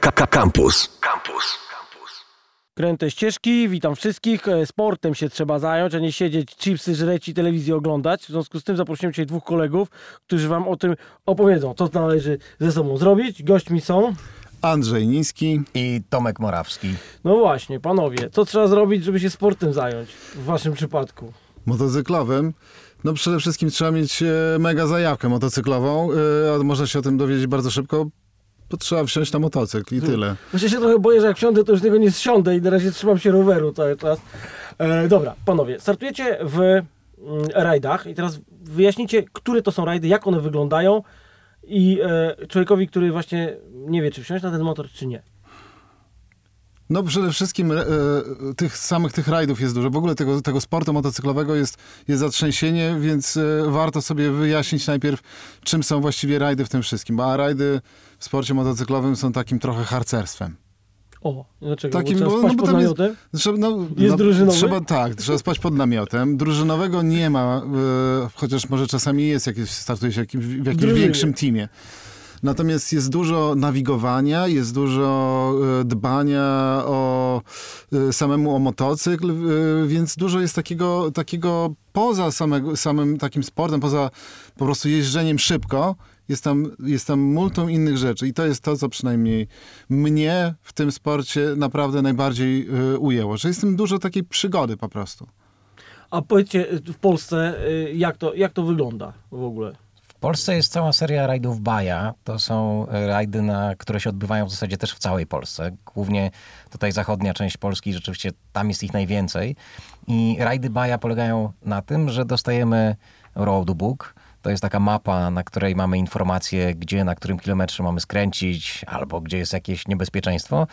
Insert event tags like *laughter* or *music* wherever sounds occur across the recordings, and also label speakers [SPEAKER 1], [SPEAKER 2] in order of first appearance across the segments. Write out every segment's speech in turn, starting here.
[SPEAKER 1] Campus. Campus.
[SPEAKER 2] Kręte ścieżki, witam wszystkich. E, Sportem się trzeba zająć, a nie siedzieć, chipsy żreć i telewizję oglądać. W związku z tym zaprosiłem dzisiaj dwóch kolegów, którzy wam o tym opowiedzą, co należy ze sobą zrobić. Gośćmi są...
[SPEAKER 3] Andrzej Niski.
[SPEAKER 4] I Tomek Morawski.
[SPEAKER 2] No właśnie, panowie, co trzeba zrobić, żeby się sportem zająć w waszym przypadku?
[SPEAKER 3] Motocyklowym. No przede wszystkim trzeba mieć e, mega zajawkę motocyklową, e, a można się o tym dowiedzieć bardzo szybko, bo trzeba wsiąść na motocykl i tyle.
[SPEAKER 2] Właśnie się trochę boję, że jak wsiądę, to już z nie zsiądę i na razie trzymam się roweru cały czas. E, dobra, panowie, startujecie w mm, rajdach i teraz wyjaśnijcie, które to są rajdy, jak one wyglądają i e, człowiekowi, który właśnie nie wie, czy wsiąść na ten motor, czy nie.
[SPEAKER 3] No przede wszystkim e, tych samych tych rajdów jest dużo. W ogóle tego, tego sportu motocyklowego jest, jest zatrzęsienie, więc e, warto sobie wyjaśnić najpierw, czym są właściwie rajdy w tym wszystkim. Bo a rajdy w sporcie motocyklowym są takim trochę harcerstwem.
[SPEAKER 2] O, dlaczego?
[SPEAKER 3] Takim,
[SPEAKER 2] bo trzeba
[SPEAKER 3] bo-
[SPEAKER 2] spać
[SPEAKER 3] no bo
[SPEAKER 2] pod
[SPEAKER 3] tam jest-? Trzeba, no,
[SPEAKER 2] Jest
[SPEAKER 3] no,
[SPEAKER 2] drużynowy?
[SPEAKER 3] Trzeba, tak, trzeba spać pod namiotem. Drużynowego nie ma, e, chociaż może czasami jest, jak startuje się w jakimś
[SPEAKER 2] drużynie.
[SPEAKER 3] większym teamie. Natomiast jest dużo nawigowania, jest dużo e, dbania o e, samemu o motocykl, e, więc dużo jest takiego, takiego poza samego, samym takim sportem, poza po prostu jeżdżeniem szybko, jest tam, jest tam multum innych rzeczy i to jest to, co przynajmniej mnie w tym sporcie naprawdę najbardziej ujęło, że jest w tym dużo takiej przygody po prostu.
[SPEAKER 2] A powiedzcie w Polsce, jak to, jak to wygląda w ogóle?
[SPEAKER 4] Polsce jest cała seria rajdów Baja. To są e, rajdy, na, które się odbywają w zasadzie też w całej Polsce. Głównie tutaj zachodnia część Polski, rzeczywiście tam jest ich najwięcej. I rajdy Baja polegają na tym, że dostajemy roadbook. To jest taka mapa, na której mamy informacje, gdzie, na którym kilometrze mamy skręcić, albo gdzie jest jakieś niebezpieczeństwo.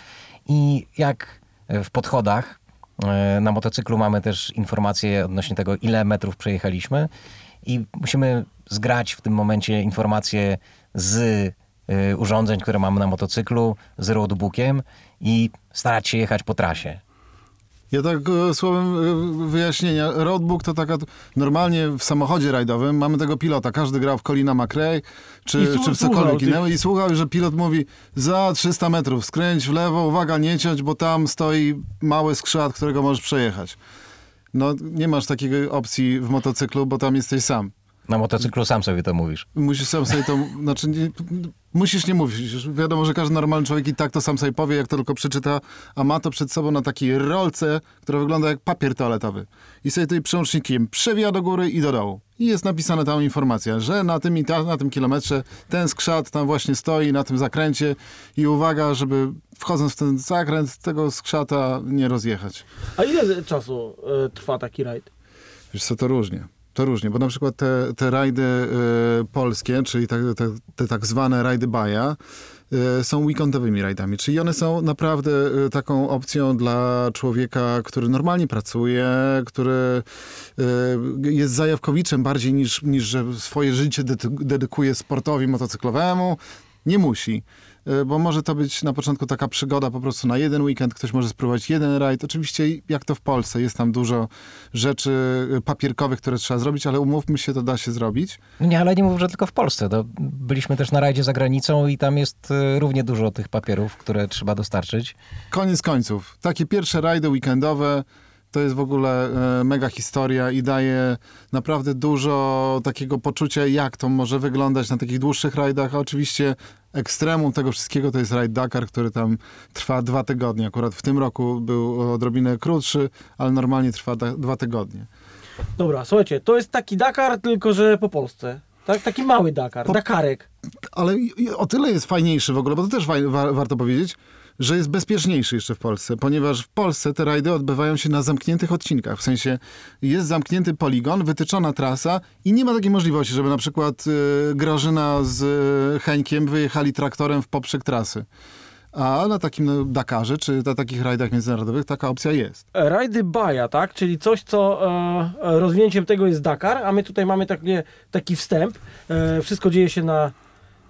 [SPEAKER 4] I jak w podchodach e, na motocyklu mamy też informacje odnośnie tego, ile metrów przejechaliśmy i musimy zgrać w tym momencie informacje z y, urządzeń, które mamy na motocyklu, z roadbookiem i starać się jechać po trasie.
[SPEAKER 3] Ja tak e, słowem e, wyjaśnienia. Roadbook to taka. Normalnie w samochodzie rajdowym mamy tego pilota. Każdy grał w Colina McRae, czy, czy w cokolwiek innego i słuchał, że pilot mówi za 300 metrów skręć w lewo, uwaga, nie ciąć, bo tam stoi mały skrzat, którego możesz przejechać. No, nie masz takiej opcji w motocyklu, bo tam jesteś sam.
[SPEAKER 4] Na motocyklu sam sobie to mówisz.
[SPEAKER 3] Musisz sam sobie to, *laughs* znaczy nie, musisz nie mówić. Wiadomo, że każdy normalny człowiek i tak to sam sobie powie, jak to tylko przeczyta, a ma to przed sobą na takiej rolce, która wygląda jak papier toaletowy. I sobie tutaj przełącznikiem przewija do góry i do dołu. I jest napisana tam informacja, że na tym i ta, na tym kilometrze ten skrzat tam właśnie stoi, na tym zakręcie i uwaga, żeby wchodząc w ten zakręt tego skrzata nie rozjechać.
[SPEAKER 2] A ile czasu y, trwa taki rajd?
[SPEAKER 3] Wiesz co, to różnie. To różnie, bo na przykład te, te rajdy e, polskie, czyli te, te, te tak zwane rajdy baja, e, są weekendowymi rajdami, czyli one są naprawdę taką opcją dla człowieka, który normalnie pracuje, który jest zajawkowiczem bardziej niż, niż że swoje życie dedy- dedykuje sportowi motocyklowemu. Nie musi, bo może to być na początku taka przygoda po prostu na jeden weekend, ktoś może spróbować jeden rajd. Oczywiście jak to w Polsce, jest tam dużo rzeczy e, papierkowych, które trzeba zrobić, ale umówmy się, to da się zrobić.
[SPEAKER 4] Nie, ale nie mów, że tylko w Polsce. To byliśmy też na rajdzie za granicą i tam jest y, równie dużo tych papierów, które trzeba dostarczyć.
[SPEAKER 3] Koniec końców, takie pierwsze rajdy weekendowe to jest w ogóle e, mega historia i daje naprawdę dużo takiego poczucia, jak to może wyglądać na takich dłuższych rajdach. A oczywiście ekstremum tego wszystkiego to jest rajd Dakar, który tam trwa dwa tygodnie. Akurat w tym roku był odrobinę krótszy, ale normalnie trwa dwa tygodnie.
[SPEAKER 2] Dobra, słuchajcie, to jest taki Dakar, tylko że po Polsce. Tak? Taki mały Dakar, Dakarek.
[SPEAKER 3] Ale o tyle jest fajniejszy w ogóle, bo to też wa, warto powiedzieć, że jest bezpieczniejszy jeszcze w Polsce, ponieważ w Polsce te rajdy odbywają się na zamkniętych odcinkach. W sensie jest zamknięty poligon, wytyczona trasa i nie ma takiej możliwości, żeby na przykład y, Grażyna z y, Heńkiem wyjechali traktorem w poprzek trasy. A na takim no, Dakarze, czy na takich rajdach międzynarodowych taka opcja jest.
[SPEAKER 2] Rajdy Baja, tak? Czyli coś, co e, e, rozwinięciem tego jest Dakar, a my tutaj mamy takie, taki wstęp. E, wszystko dzieje się na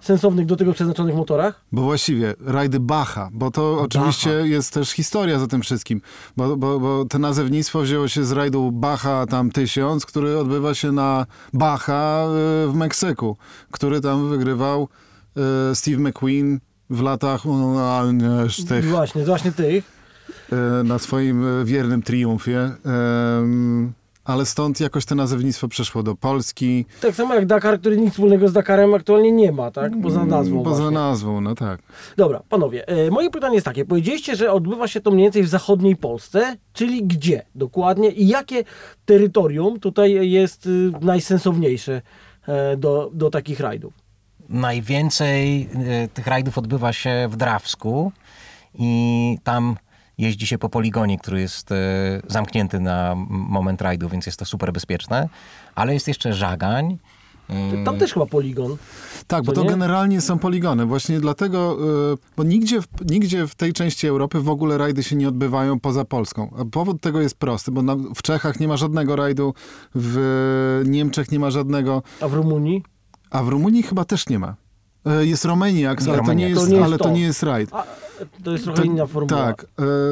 [SPEAKER 2] sensownych do tego przeznaczonych motorach.
[SPEAKER 3] Bo właściwie rajdy Bacha, bo to oczywiście jest też historia za tym wszystkim, bo, bo, bo to nazewnictwo wzięło się z rajdu Bacha tam 1000, który odbywa się na Bacha y, w Meksyku, który tam wygrywał y, Steve McQueen w latach no, nie, tych,
[SPEAKER 2] Właśnie, właśnie tych.
[SPEAKER 3] e, na swoim wiernym triumfie. Ale stąd jakoś to nazewnictwo przeszło do Polski.
[SPEAKER 2] Tak samo jak Dakar, który nic wspólnego z Dakarem aktualnie nie ma, tak? Poza nazwą
[SPEAKER 3] Poza
[SPEAKER 2] właśnie.
[SPEAKER 3] nazwą, no tak.
[SPEAKER 2] Dobra, panowie, e, moje pytanie jest takie. Powiedzieliście, że odbywa się to mniej więcej w zachodniej Polsce, czyli gdzie dokładnie i jakie terytorium tutaj jest y, najsensowniejsze e, do, do takich rajdów?
[SPEAKER 4] Najwięcej e, tych rajdów odbywa się w Drawsku i tam jeździ się po poligonie, który jest e, zamknięty na moment rajdu, więc jest to super bezpieczne. Ale jest jeszcze Żagań. E,
[SPEAKER 2] Tam też chyba poligon.
[SPEAKER 3] Tak, bo to
[SPEAKER 2] nie?
[SPEAKER 3] generalnie są poligony. Właśnie dlatego, y, bo nigdzie w, nigdzie w tej części Europy w ogóle rajdy się nie odbywają poza Polską. A powód tego jest prosty, bo na, w Czechach nie ma żadnego rajdu, w Niemczech nie ma żadnego,
[SPEAKER 2] A w Rumunii?
[SPEAKER 3] a w Rumunii chyba też nie ma. Y, Jest Romaniac, ale, to nie jest,
[SPEAKER 2] To nie jest
[SPEAKER 3] ale to
[SPEAKER 2] to.
[SPEAKER 3] nie jest rajd.
[SPEAKER 2] A, to jest trochę
[SPEAKER 3] To-
[SPEAKER 2] inna formuła.
[SPEAKER 3] Tak,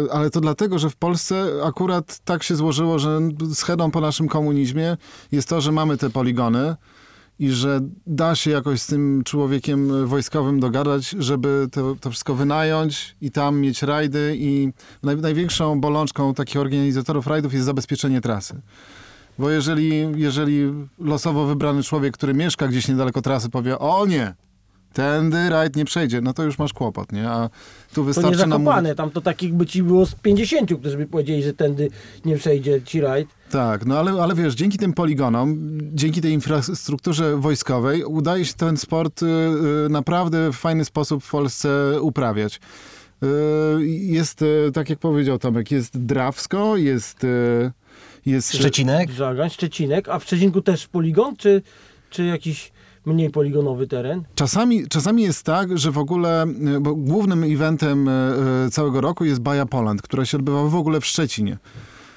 [SPEAKER 3] y, ale to dlatego, że w Polsce akurat tak się złożyło, że schedą po naszym komunizmie jest to, że mamy te poligony i że da się jakoś z tym człowiekiem wojskowym dogadać, żeby to, to wszystko wynająć i tam mieć rajdy i naj, największą bolączką takich organizatorów rajdów jest zabezpieczenie trasy. Bo jeżeli, jeżeli losowo wybrany człowiek, który mieszka gdzieś niedaleko trasy powie, o nie, tędy rajd nie przejdzie, no to już masz kłopot, nie? A tu
[SPEAKER 2] To nie
[SPEAKER 3] wystarczy nam
[SPEAKER 2] zakopane, tam to takich by ci było z 50, którzy by powiedzieli, że tędy nie przejdzie ci rajd.
[SPEAKER 3] Tak, no ale, ale wiesz, dzięki tym poligonom, dzięki tej infrastrukturze wojskowej udaje się ten sport y, y, naprawdę w fajny sposób w Polsce uprawiać. Y, Jest, y, tak jak powiedział Tomek, jest Drawsko, jest... y, jest
[SPEAKER 4] Szczecinek.
[SPEAKER 2] Żagań, Szczecinek, a w Szczecinku też poligon, czy, czy jakiś mniej poligonowy teren?
[SPEAKER 3] Czasami, czasami jest tak, że w ogóle, y, bo głównym eventem y, y, całego roku jest Baja Poland, która się odbywa w ogóle w Szczecinie.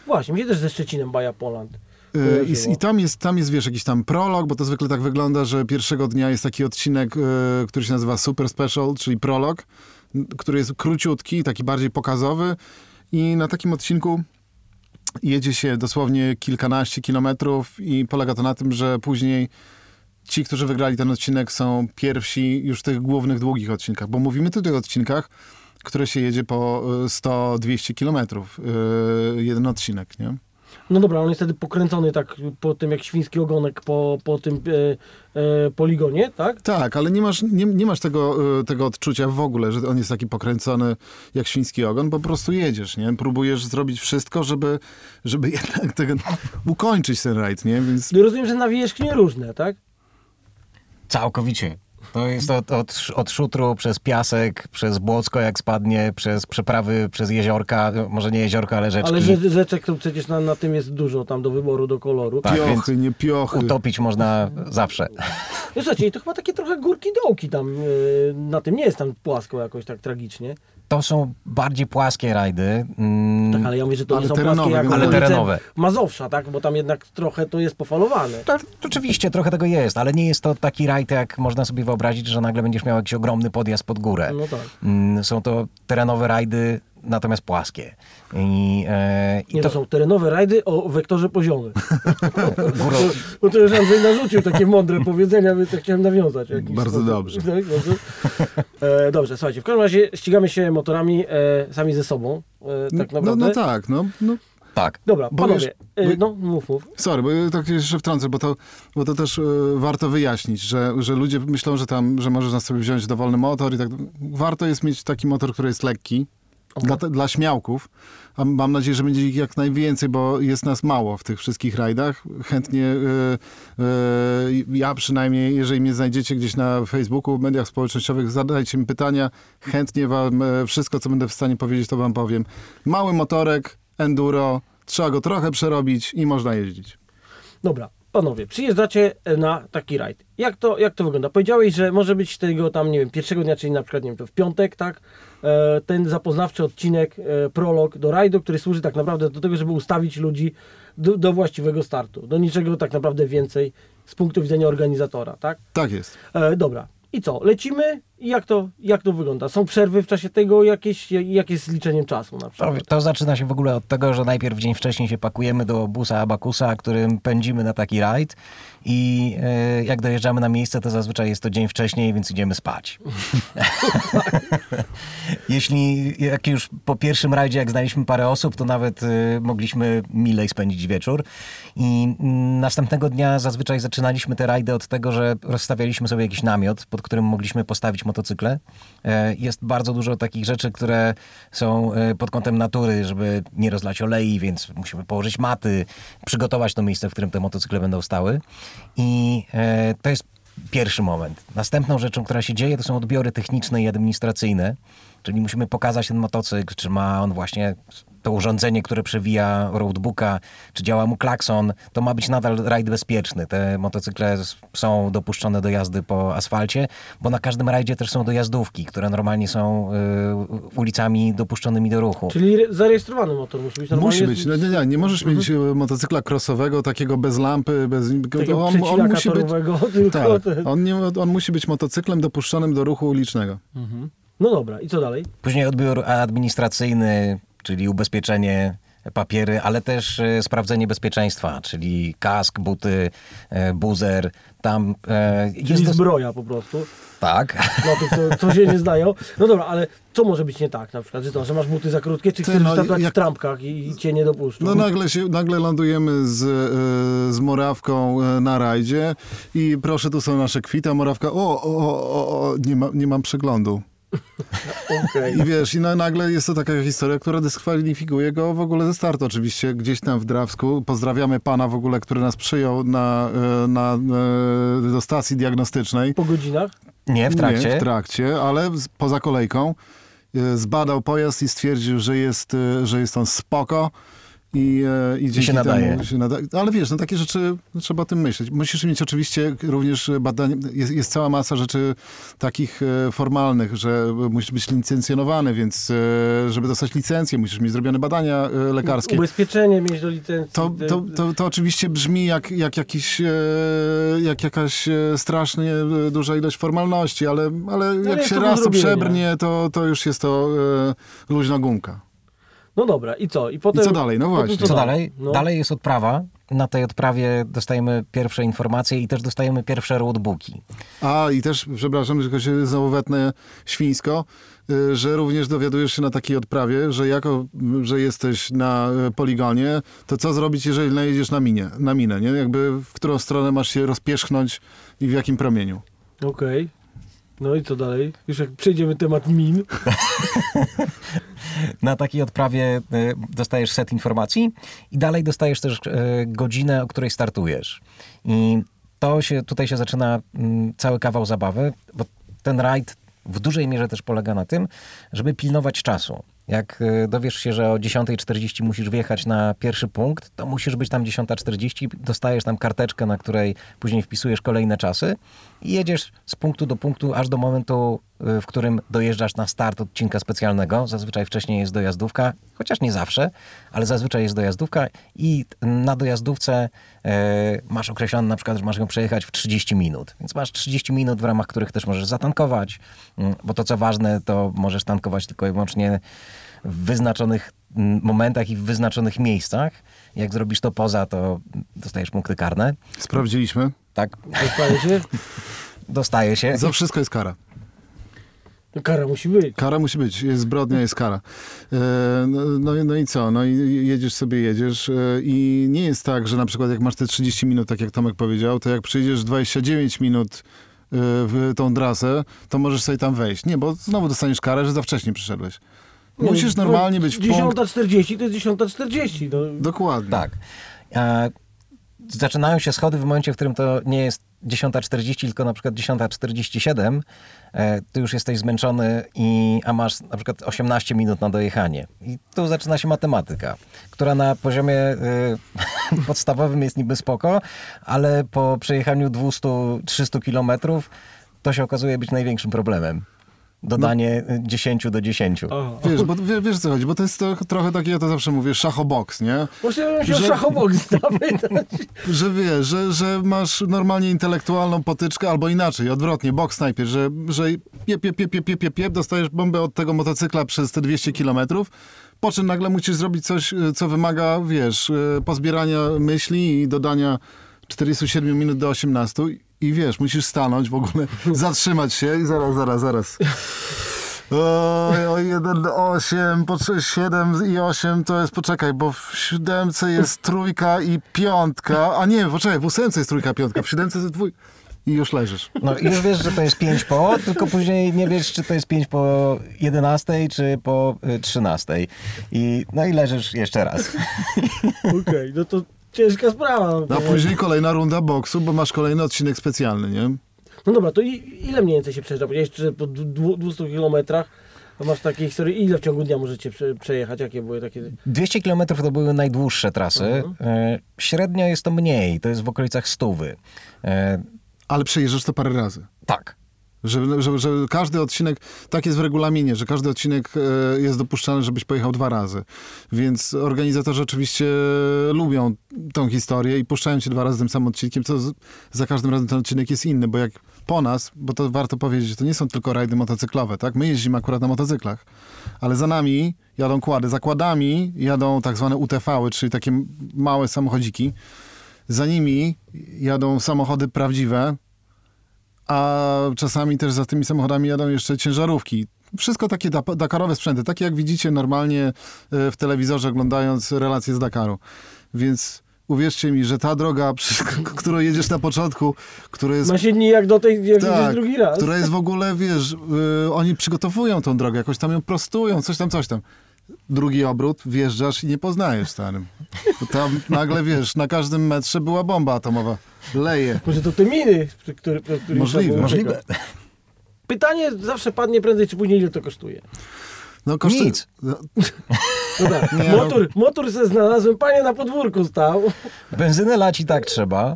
[SPEAKER 2] Właśnie, mi się też ze Szczecinem Baja Poland.
[SPEAKER 3] I, I tam jest, tam jest, wiesz, jakiś tam prolog, bo to zwykle tak wygląda, że pierwszego dnia jest taki odcinek, który się nazywa Super Special, czyli prolog, który jest króciutki, taki bardziej pokazowy i na takim odcinku jedzie się dosłownie kilkanaście kilometrów i polega to na tym, że później ci, którzy wygrali ten odcinek są pierwsi już w tych głównych, długich odcinkach, bo mówimy tutaj o odcinkach, które się jedzie po y, 100-200 kilometrów, y, jeden odcinek, nie?
[SPEAKER 2] No dobra, on jest wtedy pokręcony tak po tym jak świński ogonek po, po tym e, e, poligonie, tak?
[SPEAKER 3] Tak, ale nie masz, nie, nie masz tego, y, tego odczucia w ogóle, że on jest taki pokręcony jak świński ogon, po prostu jedziesz, nie? Próbujesz zrobić wszystko, żeby, żeby *laughs* jednak tego, ukończyć ten rajd, nie? Więc
[SPEAKER 2] No rozumiem, że nawierzchnie różne, tak?
[SPEAKER 4] Całkowicie. To jest od, od, od szutru przez piasek, przez błocko jak spadnie, przez przeprawy przez jeziorka, może nie jeziorka, ale rzeczki.
[SPEAKER 2] Ale rze- rzeczek to przecież na, na tym jest dużo tam do wyboru, do koloru.
[SPEAKER 4] Tak,
[SPEAKER 3] piochy,
[SPEAKER 4] więc
[SPEAKER 3] nie piochy.
[SPEAKER 4] Utopić można zawsze.
[SPEAKER 2] No słuchajcie, to chyba takie trochę górki dołki tam e, na tym, nie jest tam płasko jakoś tak tragicznie.
[SPEAKER 4] To są bardziej płaskie rajdy. Mm,
[SPEAKER 2] Tak, ale ja mówię, że to
[SPEAKER 3] Ale
[SPEAKER 2] nie są
[SPEAKER 3] terenowe,
[SPEAKER 2] płaskie jak
[SPEAKER 3] ale
[SPEAKER 4] terenowe.
[SPEAKER 2] Mazowsza, tak? Bo tam jednak trochę to jest pofalowane.
[SPEAKER 4] To, to oczywiście trochę tego jest, ale nie jest to taki rajd, jak można sobie wyobrazić, że nagle będziesz miał jakiś ogromny podjazd pod górę.
[SPEAKER 2] No tak.
[SPEAKER 4] Mm, Są to terenowe rajdy, natomiast płaskie. I, e, i
[SPEAKER 2] Nie, to
[SPEAKER 4] to,
[SPEAKER 2] są terenowe rajdy o wektorze poziomym. *laughs*
[SPEAKER 4] góro, *laughs*
[SPEAKER 2] Bo to już Andrzej narzucił takie mądre powiedzenia, więc ja chciałem nawiązać.
[SPEAKER 3] Bardzo
[SPEAKER 2] sposób.
[SPEAKER 3] dobrze. *laughs*
[SPEAKER 2] Tak, dobrze. E, dobrze, słuchajcie, w każdym razie ścigamy się motorami e, sami ze sobą. E, tak
[SPEAKER 3] no,
[SPEAKER 2] naprawdę.
[SPEAKER 3] no tak, no, no.
[SPEAKER 4] tak.
[SPEAKER 2] Dobra,
[SPEAKER 3] Bo
[SPEAKER 2] panowie,
[SPEAKER 3] wiesz,
[SPEAKER 2] e,
[SPEAKER 3] bo-
[SPEAKER 2] no mów, mów.
[SPEAKER 3] Sorry, bo tak jeszcze wtrącę, bo to, bo to też y, warto wyjaśnić, że, że ludzie myślą, że tam, że możesz na sobie wziąć dowolny motor i tak. Warto jest mieć taki motor, który jest lekki, dla, dla śmiałków. A mam nadzieję, że będzie ich jak najwięcej, bo jest nas mało w tych wszystkich rajdach. Chętnie, y, y, ja przynajmniej, jeżeli mnie znajdziecie gdzieś na Facebooku, w mediach społecznościowych, zadajcie mi pytania. Chętnie wam y, wszystko, co będę w stanie powiedzieć, to wam powiem. Mały motorek, enduro, trzeba go trochę przerobić i można jeździć.
[SPEAKER 2] Dobra, panowie, przyjeżdżacie na taki rajd. Jak to, jak to wygląda? Powiedziałeś, że może być tego tam, nie wiem, pierwszego dnia, czyli na przykład, nie wiem, to w piątek, tak? E, ten zapoznawczy odcinek, e, prolog do rajdu, który służy tak naprawdę do tego, żeby ustawić ludzi do, do właściwego startu. Do niczego tak naprawdę więcej z punktu widzenia organizatora, tak?
[SPEAKER 3] Tak jest.
[SPEAKER 2] E, dobra. I co? Lecimy I jak to, jak to wygląda? Są przerwy w czasie tego, jakieś, jak jest z liczeniem czasu na
[SPEAKER 4] To,
[SPEAKER 2] przykład?
[SPEAKER 4] to zaczyna się w ogóle od tego, że najpierw dzień wcześniej się pakujemy do busa Abakusa, którym pędzimy na taki rajd i e, jak dojeżdżamy na miejsce, to zazwyczaj jest to dzień wcześniej, więc idziemy spać. *laughs* Jeśli jak już po pierwszym rajdzie, jak znaliśmy parę osób, to nawet e, mogliśmy milej spędzić wieczór. I mm, następnego dnia zazwyczaj zaczynaliśmy te rajdy od tego, że rozstawialiśmy sobie jakiś namiot, pod którym mogliśmy postawić motocykle. E, Jest bardzo dużo takich rzeczy, które są e, pod kątem natury, żeby nie rozlać olei, więc musimy położyć maty, przygotować to miejsce, w którym te motocykle będą stały. I e, to jest pierwszy moment. Następną rzeczą, która się dzieje, to są odbiory techniczne i administracyjne. Czyli musimy pokazać ten motocykl, czy ma on właśnie to urządzenie, które przewija roadbooka, czy działa mu klakson. To ma być nadal rajd bezpieczny. Te motocykle są dopuszczone do jazdy po asfalcie, bo na każdym rajdzie też są dojazdówki, które normalnie są y, ulicami dopuszczonymi do ruchu.
[SPEAKER 2] Czyli re- zarejestrowany motor musi być normalnie.
[SPEAKER 3] Musi być. No, nie, nie, nie możesz
[SPEAKER 2] Mhm.
[SPEAKER 3] mieć e, motocykla crossowego, takiego bez lampy, bez...
[SPEAKER 2] Takiego
[SPEAKER 3] on, on musi być... Tak, on, nie, on musi być motocyklem dopuszczonym do ruchu ulicznego.
[SPEAKER 2] No dobra, i co dalej?
[SPEAKER 4] Później odbiór administracyjny, czyli ubezpieczenie, papiery, ale też e, sprawdzenie bezpieczeństwa, czyli kask, buty, e, buzer. Tam e,
[SPEAKER 2] Czyli
[SPEAKER 4] jest dos-
[SPEAKER 2] zbroja po prostu.
[SPEAKER 4] Tak.
[SPEAKER 2] Dla tych, co, co się nie znają. No dobra, ale co może być nie tak na przykład? Że, to, że masz buty za krótkie, czy chcesz
[SPEAKER 3] no, jak-
[SPEAKER 2] w trampkach i, i cię nie dopuszczą?
[SPEAKER 3] No nagle, się, nagle lądujemy z, z Morawką na rajdzie i proszę, tu są nasze kwity, a Morawka, o, o, o, o nie, ma, nie mam przeglądu.
[SPEAKER 2] Okej.
[SPEAKER 3] I wiesz, i na, nagle jest to taka historia, która dyskwalifikuje go w ogóle ze startu. Oczywiście gdzieś tam w Drawsku. Pozdrawiamy pana w ogóle, który nas przyjął na, e, na, e, do stacji diagnostycznej.
[SPEAKER 2] Po godzinach?
[SPEAKER 4] Nie, w trakcie.
[SPEAKER 3] Nie, w trakcie, ale z- poza kolejką. E, Zbadał pojazd i stwierdził, że jest, że jest on spoko. I, e, i dzięki
[SPEAKER 4] się nadaje.
[SPEAKER 3] Temu się nada... Ale wiesz, no takie rzeczy no, trzeba o tym myśleć. Musisz mieć oczywiście również badanie, jest, jest cała masa rzeczy takich e, formalnych, że musisz być licencjonowany, więc e, żeby dostać licencję, musisz mieć zrobione badania lekarskie.
[SPEAKER 2] Ubezpieczenie mieć do licencji.
[SPEAKER 3] To, to, to, to oczywiście brzmi jak, jak, jakiś, jak jakaś strasznie duża ilość formalności, ale, ale jak
[SPEAKER 2] jest
[SPEAKER 3] się
[SPEAKER 2] to do
[SPEAKER 3] raz to przebrnie, to, to już jest to luźna gumka.
[SPEAKER 2] No dobra, i co? I, potem,
[SPEAKER 3] I co dalej? No właśnie.
[SPEAKER 4] Co dalej?
[SPEAKER 2] No.
[SPEAKER 4] Dalej jest odprawa. Na tej odprawie dostajemy pierwsze informacje i też dostajemy pierwsze roadbooki.
[SPEAKER 3] A i też, przepraszam, tylko się znowu wetnę świńsko, y, że również dowiadujesz się na takiej odprawie, że jako, że jesteś na y, poligonie, to co zrobić, jeżeli najedziesz na minie, na minę, nie? Jakby w którą stronę masz się rozpierzchnąć i w jakim promieniu.
[SPEAKER 2] Okej. No i co dalej? Już jak przejdziemy temat min. *laughs*
[SPEAKER 4] Na takiej odprawie e, dostajesz set informacji i dalej dostajesz też e, godzinę, o której startujesz. I to się, tutaj się zaczyna mm, cały kawał zabawy, bo ten rajd w dużej mierze też polega na tym, żeby pilnować czasu. Jak e, dowiesz się, że o 10.40 musisz wjechać na pierwszy punkt, to musisz być tam 10.40, dostajesz tam karteczkę, na której później wpisujesz kolejne czasy jedziesz z punktu do punktu, aż do momentu, y, w którym dojeżdżasz na start odcinka specjalnego. Zazwyczaj wcześniej jest dojazdówka, chociaż nie zawsze, ale zazwyczaj jest dojazdówka i na dojazdówce e, masz określone na przykład, że masz ją przejechać w 30 minut. Więc masz 30 minut, w ramach których też możesz zatankować, mm, bo to co ważne, to możesz tankować tylko i wyłącznie w wyznaczonych mm, momentach i w wyznaczonych miejscach. Jak zrobisz to poza, to dostajesz punkty karne.
[SPEAKER 3] Sprawdziliśmy.
[SPEAKER 4] Tak,
[SPEAKER 2] Dostaje się? *laughs*
[SPEAKER 4] dostaje się.
[SPEAKER 3] Za wszystko jest kara.
[SPEAKER 2] No kara musi być.
[SPEAKER 3] Kara musi być, jest zbrodnia, jest kara. E, no, no, no i co? No i jedziesz sobie, jedziesz e, i nie jest tak, że na przykład jak masz te 30 minut, tak jak Tomek powiedział, to jak przyjdziesz 29 minut e, w tą trasę, to możesz sobie tam wejść. Nie, bo znowu dostaniesz karę, że za wcześnie przyszedłeś. Musisz
[SPEAKER 2] No,
[SPEAKER 3] normalnie być w punkt.
[SPEAKER 2] 10.40 to jest 10.40. No.
[SPEAKER 3] Dokładnie.
[SPEAKER 4] Tak. Zaczynają się schody w momencie, w którym to nie jest 10.40, tylko na przykład 10.47. E, ty już jesteś zmęczony, i, a masz na przykład 18 minut na dojechanie. I tu zaczyna się matematyka, która na poziomie e, *laughs* podstawowym jest niby spoko, ale po przejechaniu 200-300 kilometrów to się okazuje być największym problemem. Dodanie 10 do 10.
[SPEAKER 2] Aha.
[SPEAKER 3] Wiesz, bo wiesz, wiesz co chodzi, bo to jest to, trochę takie, ja to zawsze mówię, szachoboks, nie?
[SPEAKER 2] Właśnie bym się
[SPEAKER 3] Że-
[SPEAKER 2] szachobok zapytać. *laughs* *laughs*
[SPEAKER 3] Że wiesz, że, że masz normalnie intelektualną potyczkę, albo inaczej, odwrotnie, boks najpierw, że, że piep, piep, piep, piep, piep, piep, piep, dostajesz bombę od tego motocykla przez te 200 kilometrów, po czym nagle musisz zrobić coś, y, co wymaga, wiesz, y, pozbierania myśli i dodania 47 minut do 18 i wiesz, musisz stanąć w ogóle, *laughs* zatrzymać się i zaraz, zaraz, zaraz. Oj, o 1, 8, po 7 i 8 to jest, poczekaj, bo w siódemce jest trójka i piątka, a nie, poczekaj, w ósemce jest trójka, piątka, w siódemce jest dwójka i już leżysz.
[SPEAKER 4] No i już wiesz, że to jest 5 po, tylko później nie wiesz, czy to jest 5 po 11, czy po y, 13. I, no i leżysz jeszcze raz.
[SPEAKER 2] Okej, no to ciężka sprawa.
[SPEAKER 3] No a później kolejna runda boksu, bo masz kolejny odcinek specjalny, nie?
[SPEAKER 2] No dobra, to i, ile mniej więcej się przejeżdża? Powiedziałeś, że po dwu- 200 kilometrach masz takie historie. Ile w ciągu dnia możecie prze, przejechać? Jakie były takie...
[SPEAKER 4] 200 km to były najdłuższe trasy.
[SPEAKER 2] Mhm.
[SPEAKER 4] Y, Średnio jest to mniej, to jest w okolicach stówy. Y,
[SPEAKER 3] Ale przejeżdżasz to parę razy.
[SPEAKER 4] Tak.
[SPEAKER 3] Że, że, każdy odcinek, tak jest w regulaminie, że każdy odcinek e, jest dopuszczalny, żebyś pojechał dwa razy. Więc organizatorzy oczywiście lubią tą historię i puszczają cię dwa razy tym samym odcinkiem, co za każdym razem ten odcinek jest inny, bo jak po nas, bo to warto powiedzieć, to nie są tylko rajdy motocyklowe, tak? My jeździmy akurat na motocyklach, ale za nami jadą kłady, za kładami jadą tak zwane UTV-y, czyli takie małe samochodziki. Za nimi jadą samochody prawdziwe, a czasami też za tymi samochodami jadą jeszcze ciężarówki. Wszystko takie da- dakarowe sprzęty, takie jak widzicie normalnie e, w telewizorze oglądając relacje z Dakaru. Więc uwierzcie mi, że ta droga, *laughs* przy, którą jedziesz na początku, która jest
[SPEAKER 2] Ma się dni jak do tej, jak
[SPEAKER 3] tak,
[SPEAKER 2] drugi raz.
[SPEAKER 3] która jest w ogóle, wiesz, y, oni przygotowują tą drogę, jakoś tam ją prostują, coś tam, coś tam. Drugi obrót, wjeżdżasz i nie poznajesz starym. Bo tam nagle, wiesz, na każdym metrze była bomba atomowa. Leje.
[SPEAKER 2] Może to te miny, przy których
[SPEAKER 3] Możliwe.
[SPEAKER 4] Możliwe.
[SPEAKER 2] Pytanie zawsze padnie prędzej czy później, ile to kosztuje.
[SPEAKER 3] No, kosztuje-
[SPEAKER 4] Nic.
[SPEAKER 3] No, *laughs*
[SPEAKER 2] No tak,
[SPEAKER 3] Nie, no.
[SPEAKER 2] motor, motor se znalazłem, panie na podwórku stał.
[SPEAKER 4] Benzynę lać i tak trzeba.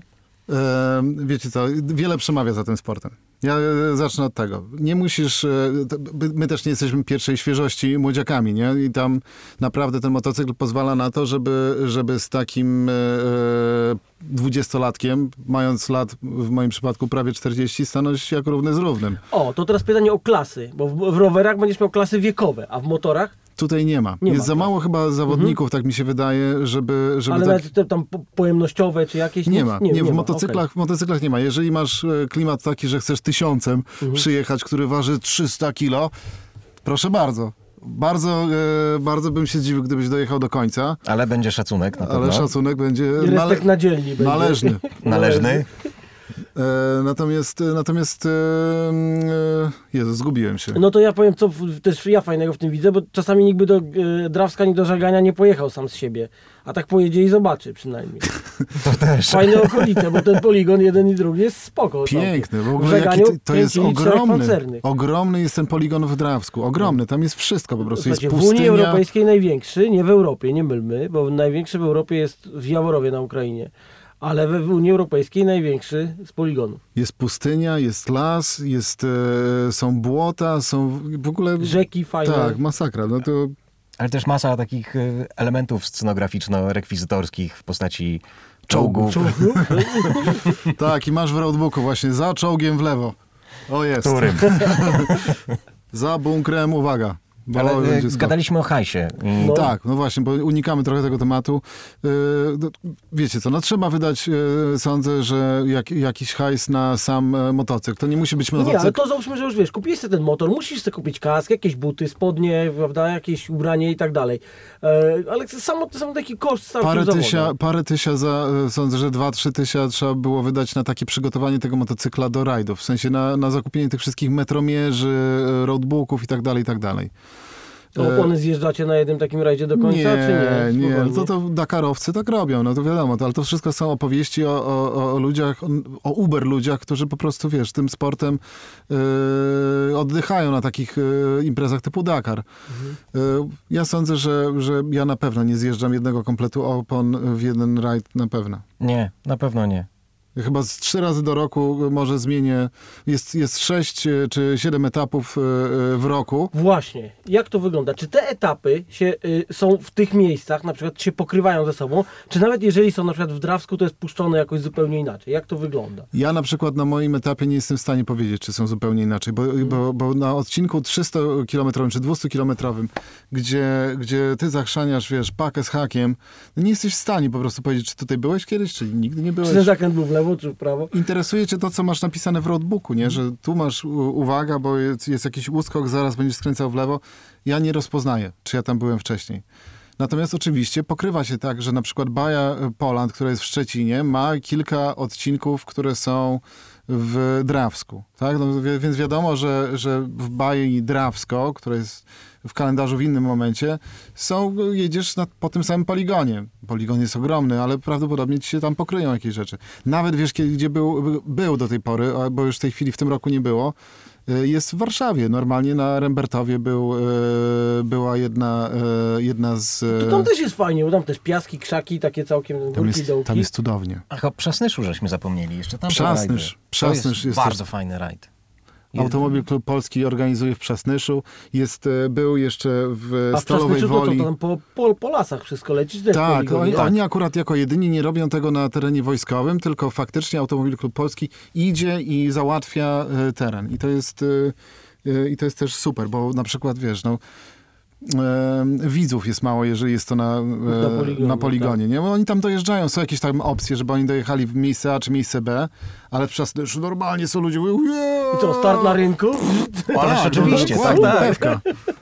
[SPEAKER 3] Wiecie co, wiele przemawia za tym sportem. Ja e, zacznę od tego. Nie musisz, e, my też nie jesteśmy pierwszej świeżości młodziakami, nie? I tam naprawdę ten motocykl pozwala na to, żeby, żeby z takim e, dwudziestolatkiem, mając lat w moim przypadku prawie 40, stanąć jak równy z równym.
[SPEAKER 2] O, to teraz pytanie o klasy, bo w, w rowerach będziesz miał klasy wiekowe, a w motorach?
[SPEAKER 3] Tutaj nie ma.
[SPEAKER 2] Nie
[SPEAKER 3] Jest
[SPEAKER 2] ma,
[SPEAKER 3] za
[SPEAKER 2] tak.
[SPEAKER 3] mało chyba zawodników, tak mi się wydaje, żeby, żeby
[SPEAKER 2] Ale
[SPEAKER 3] tak...
[SPEAKER 2] nawet te tam po- pojemnościowe czy jakieś?
[SPEAKER 3] Nie
[SPEAKER 2] nic?
[SPEAKER 3] ma, nie, w,
[SPEAKER 2] ma,
[SPEAKER 3] motocyklach, w motocyklach nie ma. Jeżeli masz e, klimat taki, że chcesz tysiącem
[SPEAKER 2] Mhm.
[SPEAKER 3] przyjechać, który waży 300 kilo, proszę bardzo. Bardzo, e, bardzo bym się zdziwił, gdybyś dojechał do końca,
[SPEAKER 4] Ale będzie szacunek na pewno.
[SPEAKER 3] ale szacunek będzie.
[SPEAKER 2] I respekt na dzielni będzie.
[SPEAKER 3] należny.
[SPEAKER 4] Należny. *laughs*
[SPEAKER 3] E, natomiast, natomiast e, e, Jezu, zgubiłem się.
[SPEAKER 2] No to ja powiem, co też ja fajnego w tym widzę, bo czasami nikt by do e, Drawska, ni do Żagania nie pojechał sam z siebie, a tak pojedzie i zobaczy przynajmniej. *laughs*
[SPEAKER 4] To też.
[SPEAKER 2] Fajne okolice, bo ten poligon jeden i drugi jest spoko.
[SPEAKER 3] Piękny, w
[SPEAKER 2] W
[SPEAKER 3] ogóle jaki
[SPEAKER 2] Żeganiu
[SPEAKER 3] to, to jest ogromny. Ogromny jest ten poligon w Drawsku. Ogromny, tam jest wszystko po prostu. Jest
[SPEAKER 2] Słuchajcie, w Unii
[SPEAKER 3] pustynia.
[SPEAKER 2] Europejskiej największy, nie w Europie, nie mylmy, bo największy w Europie jest w Jaworowie na Ukrainie, ale w Unii Europejskiej największy z poligonów.
[SPEAKER 3] Jest pustynia, jest las, jest, e, są błota, są w ogóle...
[SPEAKER 2] Rzeki fajne.
[SPEAKER 3] Tak, masakra. No to
[SPEAKER 4] Ale też masa takich y, elementów scenograficzno-rekwizytorskich w postaci czołgów. *laughs*
[SPEAKER 3] tak, i masz w roadbooku właśnie za czołgiem w lewo. O jest.
[SPEAKER 4] Którym? *laughs*
[SPEAKER 3] Za bunkrem, uwaga. Bo
[SPEAKER 4] Ale y,
[SPEAKER 3] będzie skok.
[SPEAKER 4] gadaliśmy o hajsie.
[SPEAKER 2] No.
[SPEAKER 3] Tak, no właśnie, bo unikamy trochę tego tematu. Yy, no, wiecie co, no trzeba wydać, sądzę, że jak, jakiś hajs na sam e, motocykl. To nie musi być
[SPEAKER 2] Nie, ale
[SPEAKER 3] motocykl.
[SPEAKER 2] to załóżmy, że już wiesz, kupiłeś sobie ten motor, musisz sobie kupić kask, jakieś buty, spodnie, prawda, jakieś ubranie i tak dalej. E, ale samo, sam taki koszt całkiem
[SPEAKER 3] Parę tysia, parę tysia za, e, sądzę, że dwa, trzy tysia trzeba było wydać na takie przygotowanie tego motocykla do rajdów. W sensie na, na zakupienie tych wszystkich metromierzy, roadbooków i tak dalej, i tak dalej.
[SPEAKER 2] To opony zjeżdżacie na jednym takim rajdzie do końca,
[SPEAKER 3] nie,
[SPEAKER 2] czy nie?
[SPEAKER 3] nie,
[SPEAKER 2] Spokojnie.
[SPEAKER 3] to, to Dakarowcy tak robią, no to wiadomo, to, ale to wszystko są opowieści o, o, o- ludziach, o, Uber ludziach, którzy po prostu, wiesz, tym sportem yy, oddychają na takich yy, imprezach typu Dakar. Yy, ja sądzę, że, że ja na pewno nie zjeżdżam jednego kompletu opon w jeden rajd, na pewno.
[SPEAKER 4] Nie, na pewno nie.
[SPEAKER 3] Chyba z trzy razy do roku może zmienię. Jest, jest sześć e, czy siedem etapów e, e, w roku.
[SPEAKER 2] Właśnie. Jak to wygląda? Czy te etapy się, y, są w tych miejscach, na przykład się pokrywają ze sobą, czy nawet jeżeli są na przykład w Drawsku, to jest puszczone jakoś zupełnie inaczej? Jak to wygląda?
[SPEAKER 3] Ja na przykład na moim etapie nie jestem w stanie powiedzieć, czy są zupełnie inaczej, bo, bo, bo na odcinku 300-kilometrowym czy 200-kilometrowym, gdzie, gdzie ty zachrzaniasz, wiesz, pakę z hakiem, no nie jesteś w stanie po prostu powiedzieć, czy tutaj byłeś kiedyś, czy nigdy nie byłeś.
[SPEAKER 2] Czy ten zakręt był w lewo, czy w prawo?
[SPEAKER 3] Interesuje cię to, co masz napisane w roadbooku, nie? Że tu masz uwaga, bo jest, jest jakiś uskok, zaraz będziesz skręcał w lewo. Ja nie rozpoznaję, czy ja tam byłem wcześniej. Natomiast oczywiście pokrywa się tak, że na przykład Baja Poland, która jest w Szczecinie, ma kilka odcinków, które są w Drawsku. Tak? No, więc wiadomo, że, że w Baji Drawsko, która jest w kalendarzu w innym momencie, są, jedziesz na, po tym samym poligonie. Poligon jest ogromny, ale prawdopodobnie ci się tam pokryją jakieś rzeczy. Nawet wiesz, kiedy, gdzie był, był do tej pory, a- bo już w tej chwili w tym roku nie było, y, jest w Warszawie. Normalnie na Rembertowie był, y, była jedna, y, jedna z...
[SPEAKER 2] To tam też jest fajnie, bo tam też piaski, krzaki, takie całkiem
[SPEAKER 3] tam
[SPEAKER 2] górki,
[SPEAKER 3] jest,
[SPEAKER 2] dołki.
[SPEAKER 3] tam jest cudownie.
[SPEAKER 4] Ach, o Przasnyszu żeśmy zapomnieli jeszcze. Tam
[SPEAKER 3] Przasnysz.
[SPEAKER 4] To
[SPEAKER 3] Przasnysz
[SPEAKER 4] jest,
[SPEAKER 3] jest
[SPEAKER 4] bardzo
[SPEAKER 3] też-
[SPEAKER 4] fajny rajd.
[SPEAKER 3] Automobil Klub Polski organizuje w Przasnyszu. Jest, e, był jeszcze w
[SPEAKER 2] A w
[SPEAKER 3] Stalowej
[SPEAKER 2] Przasnyszu to, to
[SPEAKER 3] Woli.
[SPEAKER 2] tam po, po, po lasach wszystko leci,
[SPEAKER 3] Tak, oni,
[SPEAKER 4] tak.
[SPEAKER 3] oni akurat jako jedyni nie robią tego na terenie wojskowym, tylko faktycznie Automobil Klub Polski idzie i załatwia e, teren. I to jest, e, i to jest też super, bo na przykład, wiesz, no, widzów jest mało, jeżeli jest to na, e,
[SPEAKER 2] Na poligonie,
[SPEAKER 3] na poligonie
[SPEAKER 2] tak.
[SPEAKER 3] nie? Bo oni tam dojeżdżają, są jakieś tam opcje, żeby oni dojechali w miejsce A czy miejsce B, ale w Przasnyszu normalnie są ludzie, mówią,
[SPEAKER 2] I co, start na rynku?
[SPEAKER 4] Ależ
[SPEAKER 3] Tak,
[SPEAKER 4] oczywiście,
[SPEAKER 3] no,
[SPEAKER 4] tak, tak.
[SPEAKER 3] Pewka,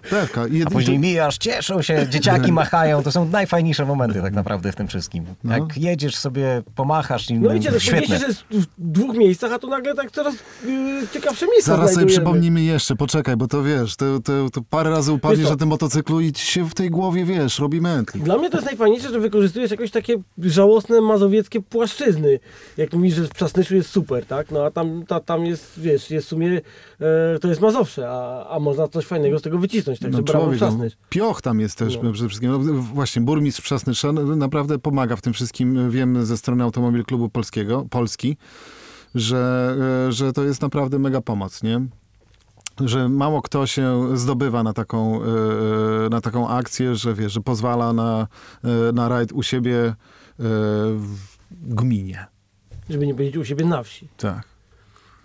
[SPEAKER 3] pewka. I
[SPEAKER 4] A później mijasz, cieszą się, dzieciaki *laughs* machają. To są najfajniejsze momenty tak naprawdę w tym wszystkim.
[SPEAKER 3] No.
[SPEAKER 4] Jak jedziesz sobie, pomachasz
[SPEAKER 2] No
[SPEAKER 4] innym,
[SPEAKER 2] wiecie, to
[SPEAKER 4] świetne.
[SPEAKER 2] świetnie. że jest w dwóch miejscach, a tu nagle tak coraz yy, ciekawsze miejsca
[SPEAKER 3] Zaraz sobie przypomnimy jeszcze, poczekaj, bo to wiesz, to, to, to parę razy
[SPEAKER 2] co?
[SPEAKER 3] na tym motocyklu i ci się w tej głowie, wiesz, robi mętlik.
[SPEAKER 2] Dla mnie to jest najfajniejsze, że wykorzystujesz jakieś takie żałosne mazowieckie płaszczyzny. Jak mówisz, że w Przasnyszu jest super, tak? No a tam, ta, tam jest, wiesz, jest w sumie, e, to jest Mazowsze, a, a można coś fajnego z tego wycisnąć, także
[SPEAKER 3] No
[SPEAKER 2] brawo
[SPEAKER 3] no,
[SPEAKER 2] Przasnysz.
[SPEAKER 3] pioch tam jest też
[SPEAKER 2] No.
[SPEAKER 3] przede wszystkim. No, właśnie, burmistrz Przasnysza no, naprawdę pomaga w tym wszystkim. Wiem ze strony Automobil Klubu Polskiego, Polski, że, e, że to jest naprawdę mega pomoc, nie? Że mało kto się zdobywa na taką, e, na taką akcję, że wie, że pozwala na, e, na rajd u siebie e, w gminie.
[SPEAKER 2] Żeby nie powiedzieć u siebie na wsi.
[SPEAKER 3] Tak.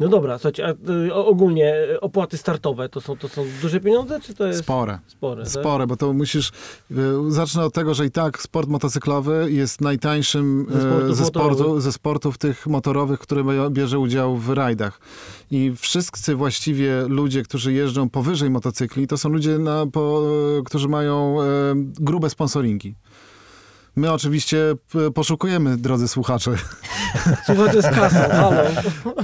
[SPEAKER 2] No dobra, słuchajcie, a y, ogólnie y, opłaty startowe to są, to są duże pieniądze, czy to jest
[SPEAKER 3] Spore.
[SPEAKER 2] spore? tak?
[SPEAKER 3] Spore, bo to musisz. y, Zacznę od tego, że i tak sport motocyklowy jest najtańszym
[SPEAKER 2] Ze sportów
[SPEAKER 3] ze, sportu, ze sportów tych motorowych, które bie- bierze udział w rajdach. I wszyscy właściwie ludzie, którzy jeżdżą powyżej motocykli, to są ludzie, na, po, którzy mają grube sponsoringi. My oczywiście p- poszukujemy, drodzy słuchacze, *laughs*
[SPEAKER 2] Słuchajcie z kasą, halo.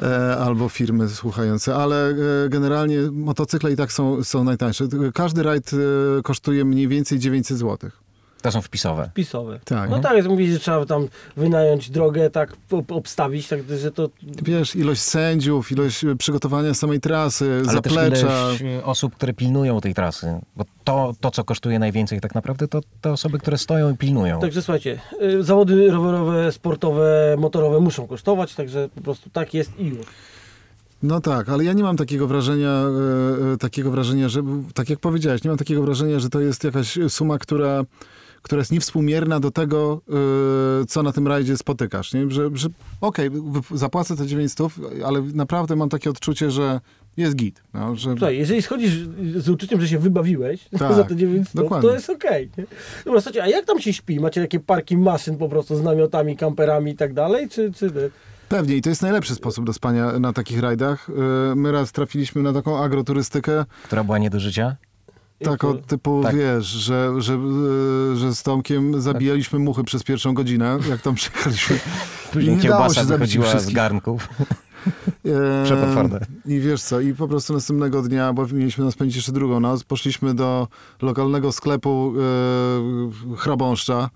[SPEAKER 3] e, albo firmy słuchające, ale e, generalnie motocykle i tak są, są najtańsze. Każdy rajd e, kosztuje mniej więcej 900 zł.
[SPEAKER 4] To są wpisowe.
[SPEAKER 2] Pisowe.
[SPEAKER 3] Tak.
[SPEAKER 2] No tak, jest mówić, że trzeba tam wynająć drogę, tak ob- obstawić, tak, że to
[SPEAKER 3] Wiesz, ilość sędziów, ilość e, przygotowania samej trasy,
[SPEAKER 4] Ale też
[SPEAKER 3] zaplecza.
[SPEAKER 4] ileś e, osób, które pilnują tej trasy. Bo to, to, co kosztuje najwięcej tak naprawdę, to te osoby, które stoją i pilnują.
[SPEAKER 2] Także słuchajcie, y, zawody rowerowe, sportowe, motorowe muszą kosztować, także po prostu tak jest i już.
[SPEAKER 3] No tak, ale ja nie mam takiego wrażenia, e, e, takiego wrażenia, że, tak jak powiedziałeś, nie mam takiego wrażenia, że to jest jakaś suma, która, która jest niewspółmierna do tego, e, co na tym rajdzie spotykasz. Nie? Że, że okej, wy- zapłacę te 900, ale naprawdę mam takie odczucie, że jest git. No, że...
[SPEAKER 2] Słuchaj, jeżeli schodzisz z uczuciem, że się wybawiłeś *laughs*
[SPEAKER 3] Tak,
[SPEAKER 2] za te 900,
[SPEAKER 3] dokładnie.
[SPEAKER 2] to jest okej. Dobra, słuchajcie, a jak tam się śpi? Macie takie parki maszyn po prostu z namiotami, kamperami i tak dalej, czy... czy...
[SPEAKER 3] Pewnie i to jest najlepszy sposób do spania na takich rajdach. E, My raz trafiliśmy na taką agroturystykę,
[SPEAKER 4] Która była nie do życia?
[SPEAKER 3] Taką typu,
[SPEAKER 4] Tak.
[SPEAKER 3] wiesz, że, że, e, że z Tomkiem zabijaliśmy muchy przez pierwszą godzinę, jak tam przyjechaliśmy. *laughs*
[SPEAKER 4] Później
[SPEAKER 3] nie dało
[SPEAKER 4] kiełbasa
[SPEAKER 3] się zabić
[SPEAKER 4] wychodziła z
[SPEAKER 3] wszystkich.
[SPEAKER 4] garnków. *laughs*
[SPEAKER 3] E,
[SPEAKER 4] Przepotworne.
[SPEAKER 3] I wiesz co, i po prostu następnego dnia, bo mieliśmy nas spędzić jeszcze drugą noc, poszliśmy do lokalnego sklepu chrabąszcza.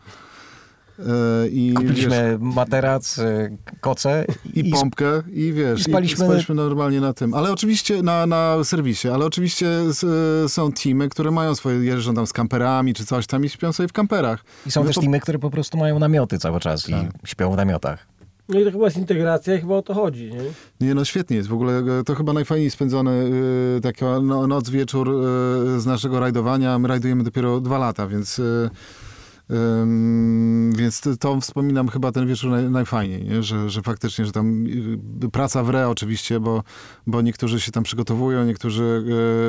[SPEAKER 3] E, i, wiesz,
[SPEAKER 4] Kupiliśmy materac, y, koce
[SPEAKER 3] I,
[SPEAKER 4] i,
[SPEAKER 3] pompkę i wiesz,
[SPEAKER 4] i
[SPEAKER 3] i
[SPEAKER 4] spaliśmy-
[SPEAKER 3] spaliśmy, normalnie na tym. Ale oczywiście na, na serwisie, ale oczywiście s- są teamy, które mają swoje, jeżdżą tam z kamperami czy coś tam i śpią sobie w kamperach.
[SPEAKER 4] i są
[SPEAKER 3] My
[SPEAKER 4] też
[SPEAKER 3] po-
[SPEAKER 4] teamy, które po prostu mają namioty cały czas
[SPEAKER 3] Tak.
[SPEAKER 4] i śpią w namiotach.
[SPEAKER 2] No i to chyba jest integracja i chyba o to chodzi, nie?
[SPEAKER 3] Nie, no świetnie jest. W ogóle e, to chyba najfajniej spędzony y, taka no, noc, wieczór y, z naszego rajdowania. My rajdujemy dopiero dwa lata, więc... Y, więc to, wspominam chyba ten wieczór naj, najfajniej, nie? Że, że faktycznie, że tam y, praca w re oczywiście, bo, bo niektórzy się tam przygotowują, niektórzy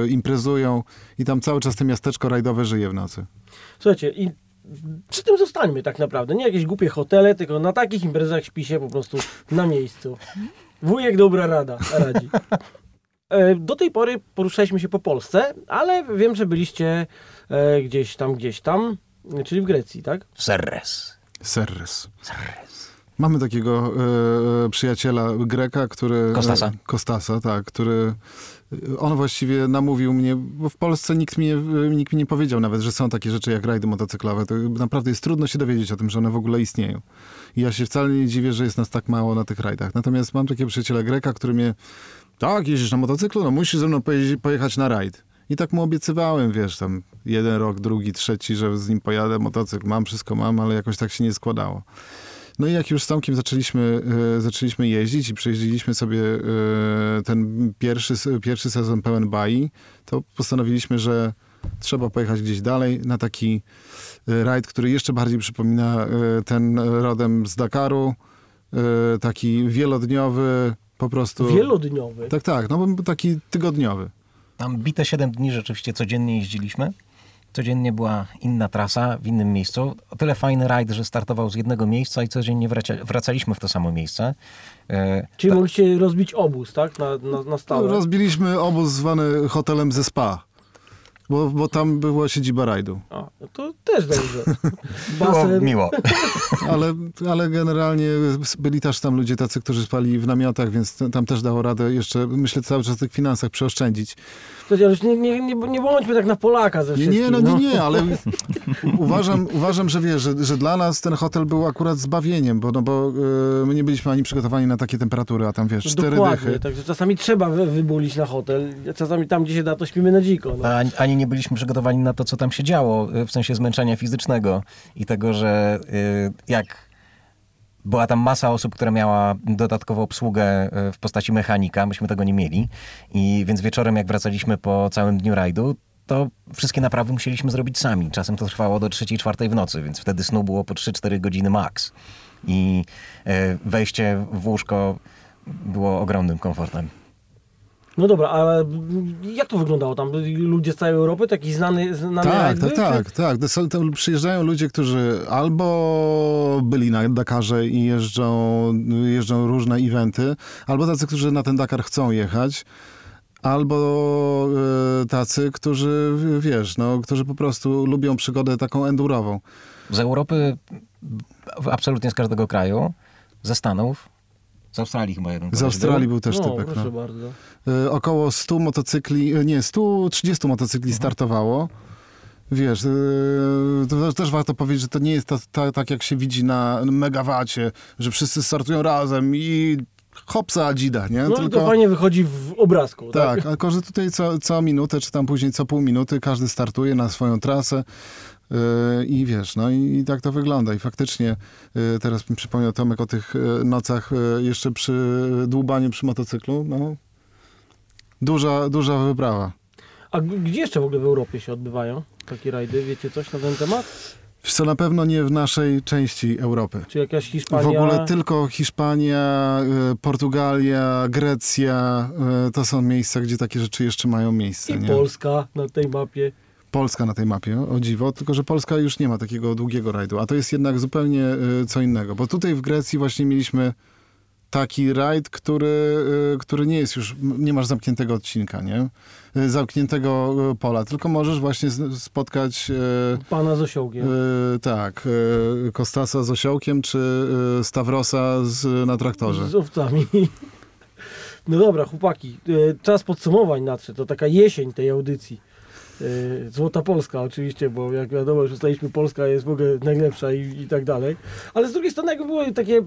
[SPEAKER 3] y, imprezują i tam cały czas to miasteczko rajdowe żyje w nocy.
[SPEAKER 2] Słuchajcie, i przy tym zostańmy tak naprawdę. Nie jakieś głupie hotele, tylko na takich imprezach śpi się po prostu na miejscu. Wujek dobra rada, radzi. E, Do tej pory poruszaliśmy się po Polsce, ale wiem, że byliście e, gdzieś tam, gdzieś tam, czyli w Grecji, tak?
[SPEAKER 4] Serres.
[SPEAKER 3] Serres. Mamy takiego e, przyjaciela Greka, który...
[SPEAKER 4] Kostasa.
[SPEAKER 3] E, Kostasa, tak, który... e, On właściwie namówił mnie, bo w Polsce nikt mi, nie, nikt mi nie powiedział nawet, że są takie rzeczy jak rajdy motocyklowe. To naprawdę jest trudno się dowiedzieć o tym, że one w ogóle istnieją. I ja się wcale nie dziwię, że jest nas tak mało na tych rajdach. Natomiast mam takiego przyjaciela Greka, który mnie... Tak, jeździsz na motocyklu? No musisz ze mną pojechać na rajd. I tak mu obiecywałem, wiesz, tam jeden rok, drugi, trzeci, że z nim pojadę, motocykl mam, wszystko mam, ale jakoś tak się nie składało. No i jak już z Tomkiem zaczęliśmy, e, zaczęliśmy jeździć i przejeździliśmy sobie e, ten pierwszy, pierwszy sezon pełen bai, to postanowiliśmy, że trzeba pojechać gdzieś dalej na taki e, rajd, który jeszcze bardziej przypomina ten rodem z Dakaru. Taki wielodniowy, po prostu...
[SPEAKER 2] Wielodniowy.
[SPEAKER 3] Tak, tak, no bo taki tygodniowy.
[SPEAKER 4] Tam bite 7 dni rzeczywiście codziennie jeździliśmy. Codziennie była inna trasa w innym miejscu. O tyle fajny rajd, że startował z jednego miejsca i codziennie wracaliśmy w to samo miejsce. E,
[SPEAKER 2] Czyli mogliście rozbić obóz, tak? Na, na, na stałe.
[SPEAKER 3] Rozbiliśmy obóz zwany hotelem ze spa, bo, bo tam była siedziba rajdu.
[SPEAKER 2] A, no to też dobrze. *laughs*
[SPEAKER 4] Było miło. *laughs*
[SPEAKER 3] Ale, ale generalnie byli też tam ludzie tacy, którzy spali w namiotach, więc tam też dało radę jeszcze, myślę, cały czas w tych finansach przeoszczędzić.
[SPEAKER 2] Już nie, nie, nie, nie bądźmy tak na Polaka ze
[SPEAKER 3] Nie,
[SPEAKER 2] wszystkim.
[SPEAKER 3] nie, no nie, nie, ale *laughs* uważam, uważam że wiesz, że, że dla nas ten hotel był akurat zbawieniem, bo, no bo e, my nie byliśmy ani przygotowani na takie temperatury, a tam wiesz, cztery
[SPEAKER 2] Dokładnie,
[SPEAKER 3] dychy.
[SPEAKER 2] także czasami trzeba wy, wybulić na hotel, czasami tam, gdzie się da, to śpimy na dziko. No.
[SPEAKER 4] Ani, ani nie byliśmy przygotowani na to, co tam się działo, y, w sensie zmęczenia fizycznego i tego, że y, jak była tam masa osób, która miała dodatkową obsługę y, w postaci mechanika, myśmy tego nie mieli. I więc wieczorem, jak wracaliśmy po całym dniu rajdu, to wszystkie naprawy musieliśmy zrobić sami. Czasem to trwało do 3-4 w nocy, więc wtedy snu było po 3-4 godziny max. I y, wejście w łóżko było ogromnym komfortem.
[SPEAKER 2] No dobra, ale jak to wyglądało tam? Ludzie z całej Europy, taki znany, znany
[SPEAKER 3] Tak, tak, tak, tak. To są- tam przyjeżdżają ludzie, którzy albo byli na Dakarze i jeżdżą, jeżdżą różne eventy, albo tacy, którzy na ten Dakar chcą jechać, albo e, tacy, którzy, wiesz, no, którzy po prostu lubią przygodę taką endurową.
[SPEAKER 4] Z Europy absolutnie z każdego kraju, ze Stanów, z Australii chyba jeden
[SPEAKER 3] Z Australii
[SPEAKER 4] był.
[SPEAKER 3] był też
[SPEAKER 2] no,
[SPEAKER 3] typek.
[SPEAKER 2] proszę
[SPEAKER 3] No.
[SPEAKER 2] bardzo.
[SPEAKER 3] E, Około 100 motocykli, e, nie, 130 motocykli startowało. Wiesz, e, to też warto powiedzieć, że to nie jest ta, ta, tak, jak się widzi na megawacie, że wszyscy startują razem i hopsa Adzida, nie?
[SPEAKER 2] No i to fajnie wychodzi w obrazku, tak?
[SPEAKER 3] tak, tylko że tutaj co, co minutę, czy tam później co pół minuty każdy startuje na swoją trasę. I wiesz, no i, i tak to wygląda. I faktycznie e, teraz mi przypomniał Tomek o tych e, nocach e, jeszcze przy dłubaniu przy motocyklu. No, duża, duża wyprawa.
[SPEAKER 2] A gdzie jeszcze w ogóle w Europie się odbywają takie rajdy? Wiecie coś na ten temat?
[SPEAKER 3] Co na pewno nie w naszej części Europy.
[SPEAKER 2] Czy jakaś Hiszpania?
[SPEAKER 3] W ogóle tylko Hiszpania, Portugalia, Grecja to są miejsca, gdzie takie rzeczy jeszcze mają miejsce.
[SPEAKER 2] I
[SPEAKER 3] nie?
[SPEAKER 2] Polska na tej mapie.
[SPEAKER 3] Polska na tej mapie, o dziwo, tylko że Polska już nie ma takiego długiego rajdu, a to jest jednak zupełnie y, co innego, bo tutaj w Grecji właśnie mieliśmy taki rajd, który, y, który nie jest już, nie masz zamkniętego odcinka, nie? Y, Zamkniętego pola, tylko możesz właśnie spotkać
[SPEAKER 2] Pana z osiołkiem.
[SPEAKER 3] tak, Kostasa z osiołkiem, czy Stawrosa z, na traktorze.
[SPEAKER 2] Z owcami. *laughs* No dobra, chłopaki. Czas podsumowań nadszedł. To taka jesień tej audycji. E, Złota Polska oczywiście, bo jak wiadomo, już ustaliliśmy, Polska jest w ogóle najlepsza i, i tak dalej. Ale z drugiej strony, jakby były takie e,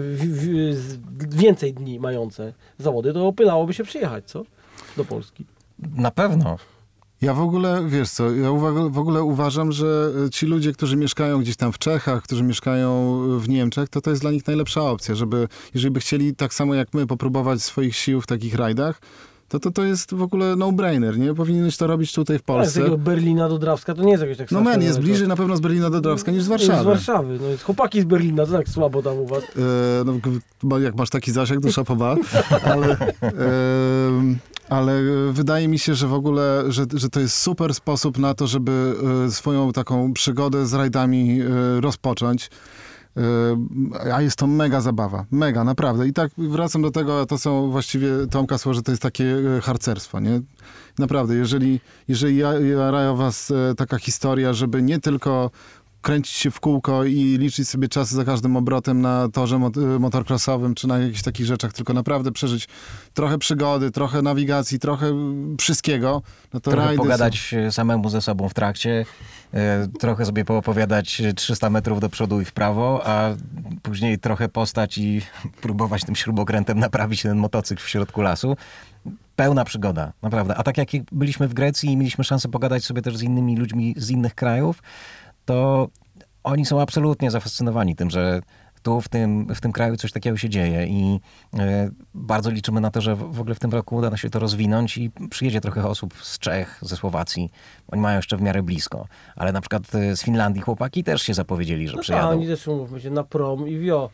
[SPEAKER 2] w- w- więcej dni mające zawody, to opylałoby się przyjechać, co? Do Polski.
[SPEAKER 4] Na pewno.
[SPEAKER 3] Ja w ogóle, wiesz co, ja uwa- w ogóle uważam, że ci ludzie, którzy mieszkają gdzieś tam w Czechach, którzy mieszkają w Niemczech, to to jest dla nich najlepsza opcja, żeby, jeżeli by chcieli tak samo jak my popróbować swoich sił w takich rajdach, to to, to jest w ogóle no-brainer, nie? Powinieneś to robić tutaj w
[SPEAKER 2] Ale z
[SPEAKER 3] Polsce.
[SPEAKER 2] takiego Berlina do Drawska to nie jest jakoś tak
[SPEAKER 3] No man, jest bliżej na pewno z Berlina do Drawska niż z Warszawy.
[SPEAKER 2] Z Warszawy. No jest chłopaki z Berlina, to tak słabo tam u was.
[SPEAKER 3] E, no, jak masz taki zasięg, to szapoba. *laughs* Ale, em, ale wydaje mi się, że w ogóle, że, że to jest super sposób na to, żeby e, swoją taką przygodę z rajdami e, rozpocząć. E, A jest to mega zabawa. Mega, naprawdę. I tak wracam do tego, to są właściwie, Tomka słowo, że to jest takie e, harcerstwo, nie? Naprawdę, jeżeli, jeżeli ja- jara was e, taka historia, żeby nie tylko kręcić się w kółko i liczyć sobie czasy za każdym obrotem na torze mot- y, motorcrossowym, czy na jakichś takich rzeczach, tylko naprawdę przeżyć trochę przygody, trochę nawigacji, trochę wszystkiego, no to
[SPEAKER 4] Trochę pogadać e, samemu ze sobą w trakcie, e, trochę sobie poopowiadać e, 300 metrów do przodu i w prawo, a później trochę postać i *laughs* próbować tym śrubokrętem naprawić ten motocykl w środku lasu. Pełna przygoda, naprawdę. A tak jak byliśmy w Grecji i mieliśmy szansę pogadać sobie też z innymi ludźmi z innych krajów, to oni są absolutnie zafascynowani tym, że tu w tym, w tym kraju coś takiego się dzieje i e, bardzo liczymy na to, że w ogóle w tym roku uda nam się to rozwinąć i przyjedzie trochę osób z Czech, ze Słowacji. Oni mają jeszcze w miarę blisko, ale na przykład e, z Finlandii chłopaki też się zapowiedzieli, że
[SPEAKER 2] No tak,
[SPEAKER 4] przyjadą.
[SPEAKER 2] oni też umówmy się na prom i wio.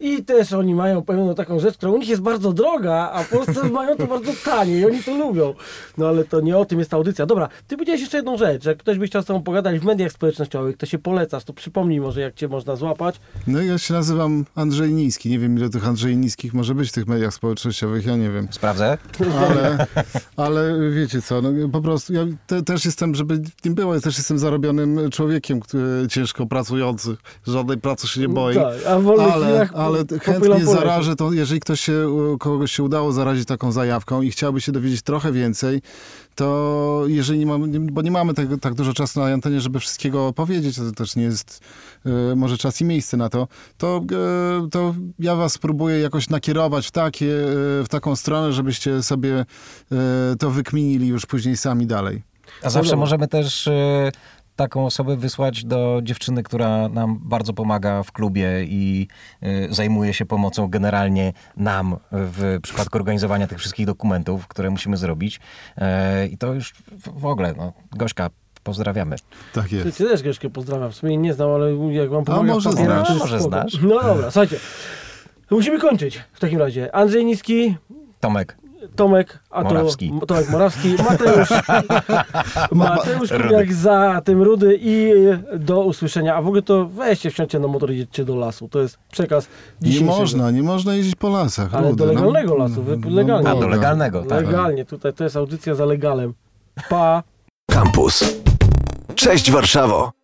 [SPEAKER 2] I też oni mają pewną taką rzecz, która u nich jest bardzo droga, a w Polsce *laughs* mają to bardzo tanie i oni to lubią. No ale to nie o tym jest ta audycja. Dobra, ty powiedziałeś jeszcze jedną rzecz, że jak ktoś by chciał z tobą pogadać w mediach społecznościowych, to się polecasz, to przypomnij może jak cię można złapać.
[SPEAKER 3] No ja się nazywam Andrzej Niski. Nie wiem, ile tych Andrzej Niskich może być w tych mediach społecznościowych, ja nie wiem.
[SPEAKER 4] Sprawdzę.
[SPEAKER 3] Ale, ale wiecie co, no, po prostu ja te, też jestem, żeby nie było, ja też jestem zarobionym człowiekiem, który, ciężko pracujący, żadnej pracy się nie boi.
[SPEAKER 2] Tak, a w wolnych
[SPEAKER 3] Ale, ale chętnie zarażę, to jeżeli ktoś się, kogoś się udało zarazić taką zajawką i chciałby się dowiedzieć trochę więcej, to jeżeli nie mamy, bo nie mamy tak, tak dużo czasu na antenie, żeby wszystkiego powiedzieć, to też nie jest e, może czas i miejsce na to, to, e, to ja was spróbuję jakoś nakierować w, takie, e, w taką stronę, żebyście sobie to wykminili już później sami dalej.
[SPEAKER 4] A zawsze możemy też taką osobę wysłać do dziewczyny, która nam bardzo pomaga w klubie i e, zajmuje się pomocą generalnie nam w przypadku organizowania tych wszystkich dokumentów, które musimy zrobić. E, I to już w- ogóle, no, Gośka, pozdrawiamy.
[SPEAKER 3] Tak
[SPEAKER 2] Ty,
[SPEAKER 3] jest.
[SPEAKER 2] ty też Grzeszkę pozdrawiam, w sumie nie znam, ale jak wam pomagam
[SPEAKER 3] może
[SPEAKER 2] w papierach,
[SPEAKER 3] znasz.
[SPEAKER 4] Może znasz.
[SPEAKER 2] No dobra, słuchajcie. Musimy kończyć w takim razie. Andrzej Niski,
[SPEAKER 4] Tomek,
[SPEAKER 2] Tomek, a to
[SPEAKER 4] Morawski.
[SPEAKER 2] Tomek Morawski, Mateusz, *laughs* Mateusz Kubiak za tym Rudy i do usłyszenia. A w ogóle to weźcie, wsiądźcie na motor i jedźcie do lasu. To jest przekaz
[SPEAKER 3] Nie można, nie można jeździć po lasach.
[SPEAKER 2] Ale do
[SPEAKER 3] Rudy,
[SPEAKER 2] legalnego lasu, wy- legalnie.
[SPEAKER 4] a do legalnego, tak.
[SPEAKER 2] Legalnie, tutaj to jest audycja za legalem. Pa!
[SPEAKER 1] Campus. Cześć Warszawo!